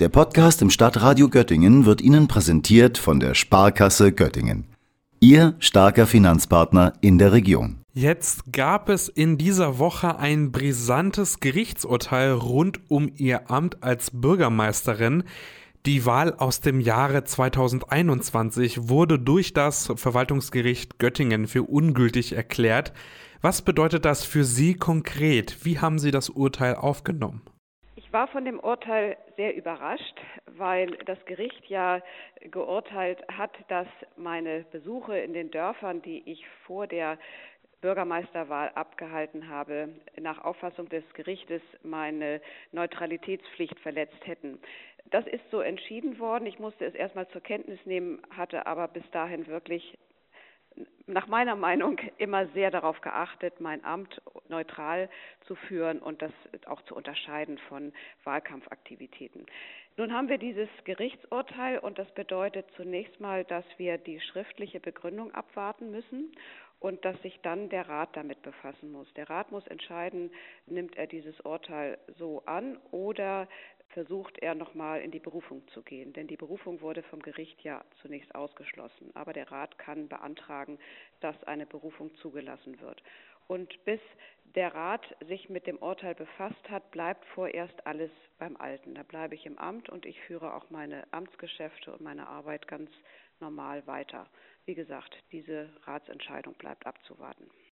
Der Podcast im Stadtradio Göttingen wird Ihnen präsentiert von der Sparkasse Göttingen. Ihr starker Finanzpartner in der Region. Jetzt gab es in dieser Woche ein brisantes Gerichtsurteil rund um Ihr Amt als Bürgermeisterin. Die Wahl aus dem Jahre 2021 wurde durch das Verwaltungsgericht Göttingen für ungültig erklärt. Was bedeutet das für Sie konkret? Wie haben Sie das Urteil aufgenommen? War von dem Urteil sehr überrascht, weil das Gericht ja geurteilt hat, dass meine Besuche in den Dörfern, die ich vor der Bürgermeisterwahl abgehalten habe, nach Auffassung des Gerichtes meine Neutralitätspflicht verletzt hätten. Das ist so entschieden worden. Ich musste es erstmal zur Kenntnis nehmen, hatte aber bis dahin wirklich nach meiner Meinung immer sehr darauf geachtet, mein Amt neutral zu führen und das auch zu unterscheiden von Wahlkampfaktivitäten. Nun haben wir dieses Gerichtsurteil und das bedeutet zunächst mal, dass wir die schriftliche Begründung abwarten müssen und dass sich dann der Rat damit befassen muss. Der Rat muss entscheiden, nimmt er dieses Urteil so an oder versucht er nochmal in die Berufung zu gehen. Denn die Berufung wurde vom Gericht ja zunächst ausgeschlossen. Aber der Rat kann beantragen, dass eine Berufung zugelassen wird. Und bis der Rat sich mit dem Urteil befasst hat, bleibt vorerst alles beim Alten. Da bleibe ich im Amt und ich führe auch meine Amtsgeschäfte und meine Arbeit ganz normal weiter. Wie gesagt, diese Ratsentscheidung bleibt abzuwarten.